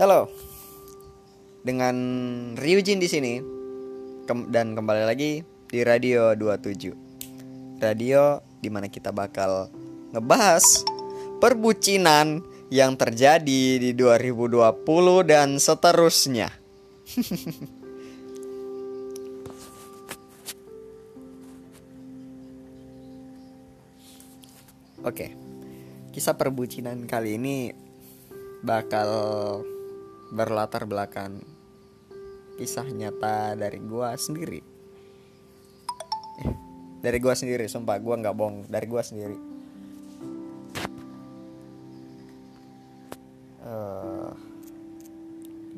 Halo. Dengan Ryujin di sini. Kem- dan kembali lagi di Radio 27. Radio di mana kita bakal ngebahas perbucinan yang terjadi di 2020 dan seterusnya. Oke. Kisah perbucinan kali ini bakal berlatar belakang kisah nyata dari gua sendiri. Dari gua sendiri, sumpah gua nggak bohong, dari gua sendiri. Eh,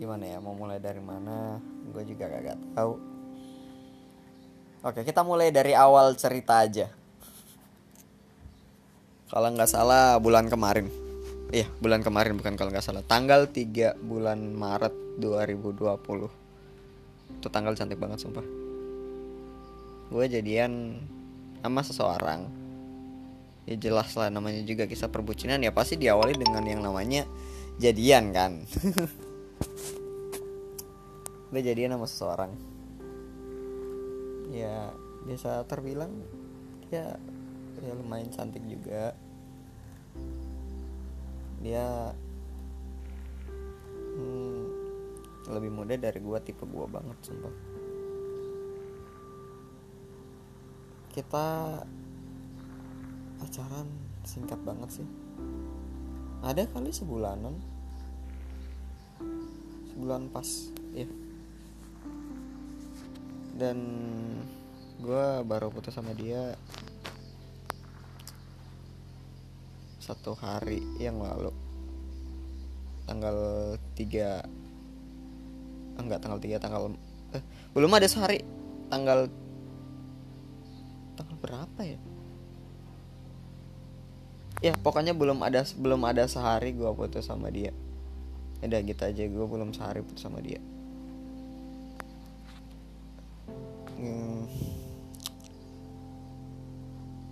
gimana ya, mau mulai dari mana? Gue juga gak tahu. Oke, kita mulai dari awal cerita aja. Kalau nggak salah bulan kemarin. Iya, bulan kemarin bukan kalau nggak salah. Tanggal 3 bulan Maret 2020. Itu tanggal cantik banget sumpah. Gue jadian sama seseorang. Ya jelas lah namanya juga kisah perbucinan ya pasti diawali dengan yang namanya jadian kan. Gue jadian sama seseorang. Ya bisa terbilang ya ya lumayan cantik juga dia hmm, lebih muda dari gua tipe gua banget sumpah. Kita pacaran singkat banget sih. Ada kali sebulanan. Sebulan pas ya dan gua baru putus sama dia satu hari yang lalu. Tanggal 3 enggak tanggal 3 tanggal eh, belum ada sehari. Tanggal tanggal berapa ya? Ya pokoknya belum ada belum ada sehari gua putus sama dia. Udah gitu aja gue belum sehari putus sama dia. Hmm,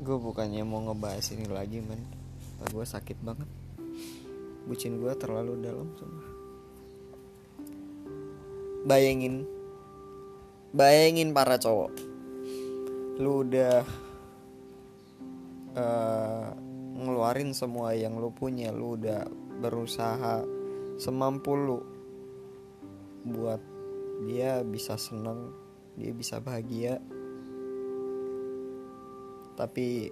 gue bukannya mau ngebahas ini lagi men gue sakit banget. Bucin gue terlalu dalam sumpah. Bayangin. Bayangin para cowok. Lu udah uh, ngeluarin semua yang lu punya lu udah berusaha semampu lu buat dia bisa seneng dia bisa bahagia. Tapi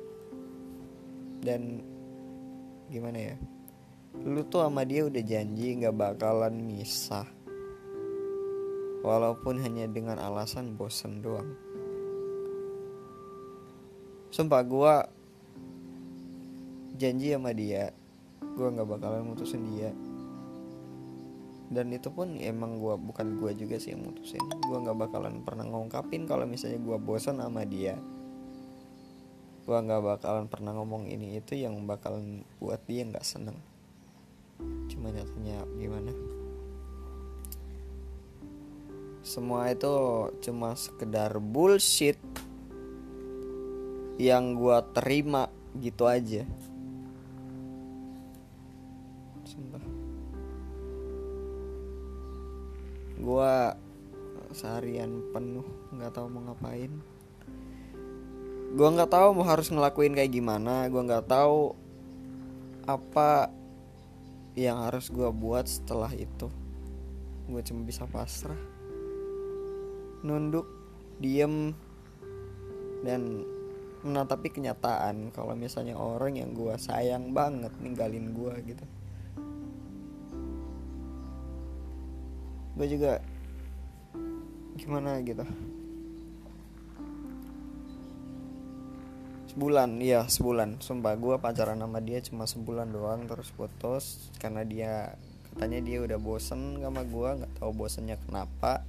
dan gimana ya? Lu tuh sama dia udah janji nggak bakalan misah. Walaupun hanya dengan alasan bosen doang. Sumpah gue janji sama dia gue nggak bakalan mutusin dia. Dan itu pun emang gue bukan gue juga sih yang mutusin. Gue nggak bakalan pernah ngungkapin kalau misalnya gue bosan sama dia gue nggak bakalan pernah ngomong ini itu yang bakalan buat dia nggak seneng. Cuma nyatanya gimana? Semua itu cuma sekedar bullshit yang gue terima gitu aja. Gue seharian penuh nggak tahu mau ngapain gue nggak tahu mau harus ngelakuin kayak gimana gue nggak tahu apa yang harus gue buat setelah itu. Gue cuma bisa pasrah nunduk diem dan menatapi kenyataan kalau misalnya orang yang gue sayang banget ninggalin gue gitu. Gue juga gimana gitu sebulan iya sebulan. Sumpah gue pacaran sama dia cuma sebulan doang terus putus karena dia katanya dia udah bosen sama gue nggak tahu bosennya kenapa.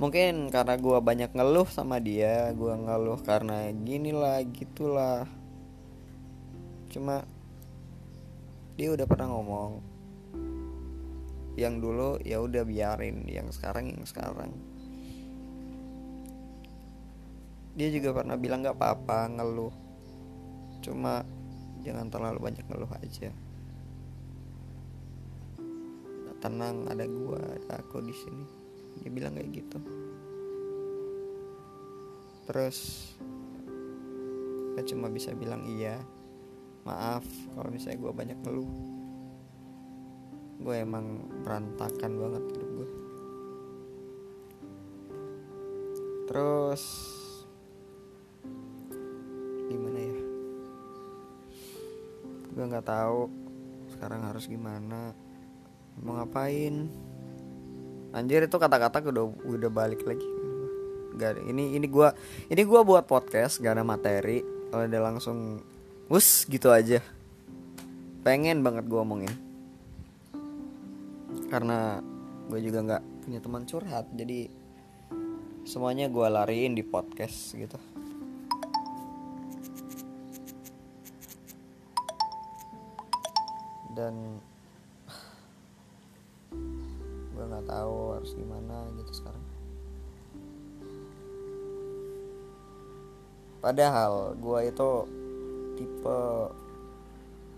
Mungkin karena gue banyak ngeluh sama dia gue ngeluh karena gini lah gitulah. Cuma dia udah pernah ngomong yang dulu ya udah biarin yang sekarang yang sekarang dia juga pernah bilang nggak apa-apa ngeluh. Cuma jangan terlalu banyak ngeluh aja. Tenang ada gua ada aku di sini. Dia bilang kayak gitu. Terus gue cuma bisa bilang iya. Maaf kalau misalnya gue banyak ngeluh. Gue emang berantakan banget hidup gue terus gue nggak tahu sekarang harus gimana mau ngapain. Anjir itu kata-kata udah udah balik lagi. Gak ini ini gua ini gua buat podcast gak ada materi udah langsung us gitu aja. Pengen banget gua omongin. Karena gue juga nggak punya teman curhat jadi semuanya gua lariin di podcast gitu dan gue nggak tahu harus gimana gitu sekarang. Padahal gue itu tipe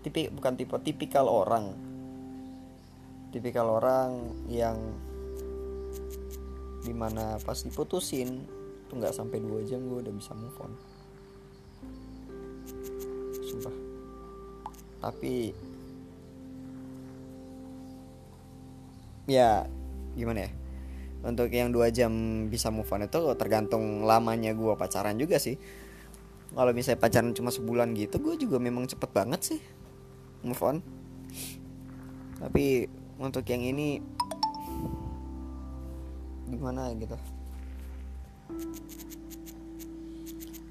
tipe bukan tipe tipikal orang. Tipikal orang yang di mana pas diputusin tuh nggak sampai dua jam gue udah bisa move on. Sumpah. Tapi ya gimana ya? Untuk yang dua jam bisa move on itu tergantung lamanya gue pacaran juga sih. Kalau misalnya pacaran cuma sebulan gitu gue juga memang cepet banget sih move on. Tapi untuk yang ini gimana gitu?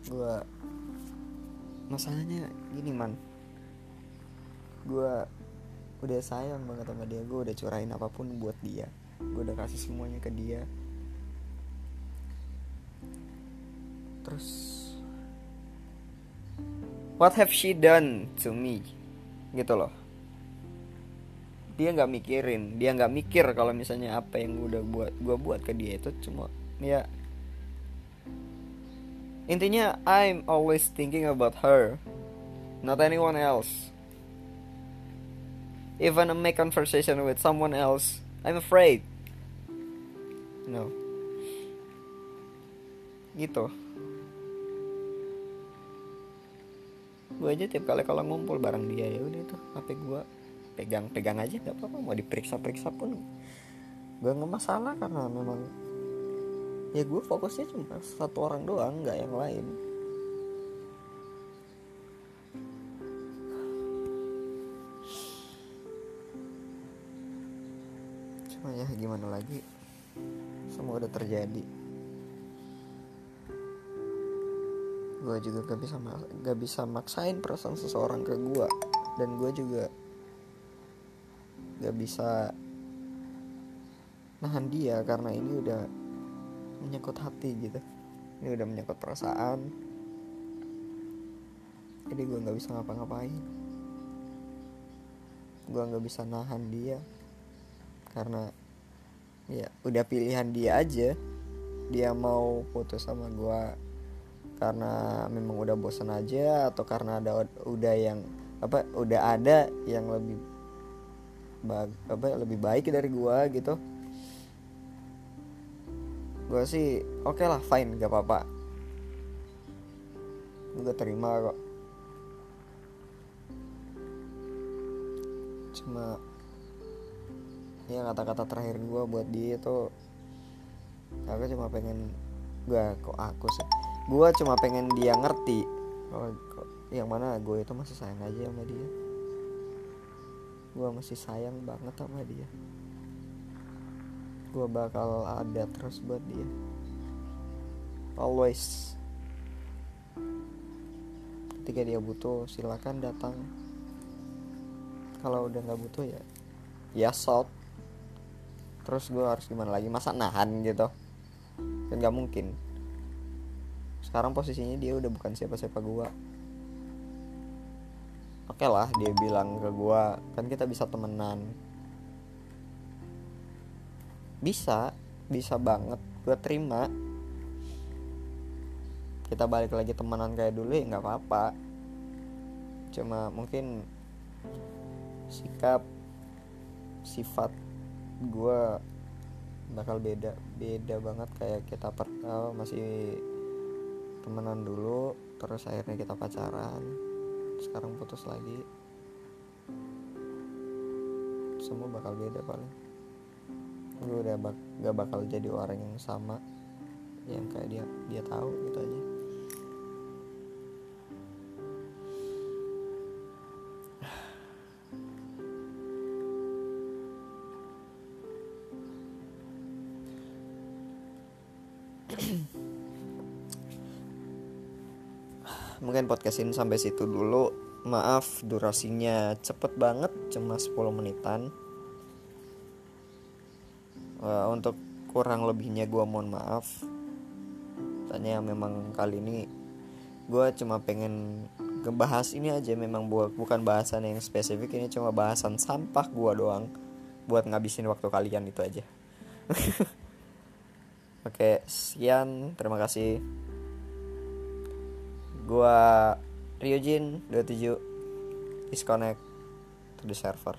Gue masalahnya gini man. Gue udah sayang banget sama dia. Gue udah curahin apa pun buat dia. Gue udah kasih semuanya ke dia. Terus what have she done to me? Gitu loh. Dia nggak mikirin. Dia nggak mikir kalau misalnya apa yang udah buat gue buat ke dia itu cuma ya. Intinya I'm always thinking about her not anyone else Even make conversation with someone else, I'm afraid. No. Gitu. Gue aja tiap kali kalau ngumpul bareng dia ya udah itu HP gue pegang-pegang aja nggak apa-apa mau diperiksa-periksa pun gue nggak masalah karena memang ya gue fokusnya cuma satu orang doang nggak yang lain terjadi. Gue juga gak bisa gak bisa maksain perasaan seseorang ke gue dan gue juga gak bisa nahan dia karena ini udah menyangkut hati gitu. Ini udah menyangkut perasaan. Jadi gue nggak bisa ngapa-ngapain. Gue nggak bisa nahan dia karena ya udah pilihan dia aja. Dia mau putus sama gue karena memang udah bosan aja atau karena ada udah yang apa udah ada yang lebih bag, apa lebih baik dari gue gitu. Gue sih oke okay lah fine gak apa-apa. Gue terima kok. Cuma ya kata-kata terakhir gue buat dia itu aku cuma pengen gue kok aku sih? Gue cuma pengen dia ngerti oh, yang mana gue itu masih sayang aja sama dia. Gue masih sayang banget sama dia. Gue bakal ada terus buat dia. Always. Ketika dia butuh silakan datang. Kalau udah nggak butuh ya ya shot terus gue harus gimana lagi? Masa nahan gitu? Kan nggak mungkin. Sekarang posisinya dia udah bukan siapa-siapa gue oke okay lah dia bilang ke gue kan kita bisa temenan. Bisa bisa banget. Gue terima. Kita balik lagi temenan kayak dulu ya nggak apa-apa. Cuma mungkin sikap sifat gue bakal beda beda banget kayak kita per uh, masih temenan dulu terus akhirnya kita pacaran sekarang putus lagi. Semua bakal beda paling. Gue udah bak gak bakal jadi orang yang sama yang kayak dia dia tahu gitu aja mungkin podcast ini sampai situ dulu. Maaf durasinya cepet banget cuma 10 menitan. Uh, untuk kurang lebihnya gue mohon maaf. Tanya memang kali ini gue cuma pengen ngebahas ini aja. Memang buat bukan bahasan yang spesifik ini cuma bahasan sampah gue doang. Buat ngabisin waktu kalian itu aja. Oke sekian. Terima kasih gua Ryujin 27 disconnect to the server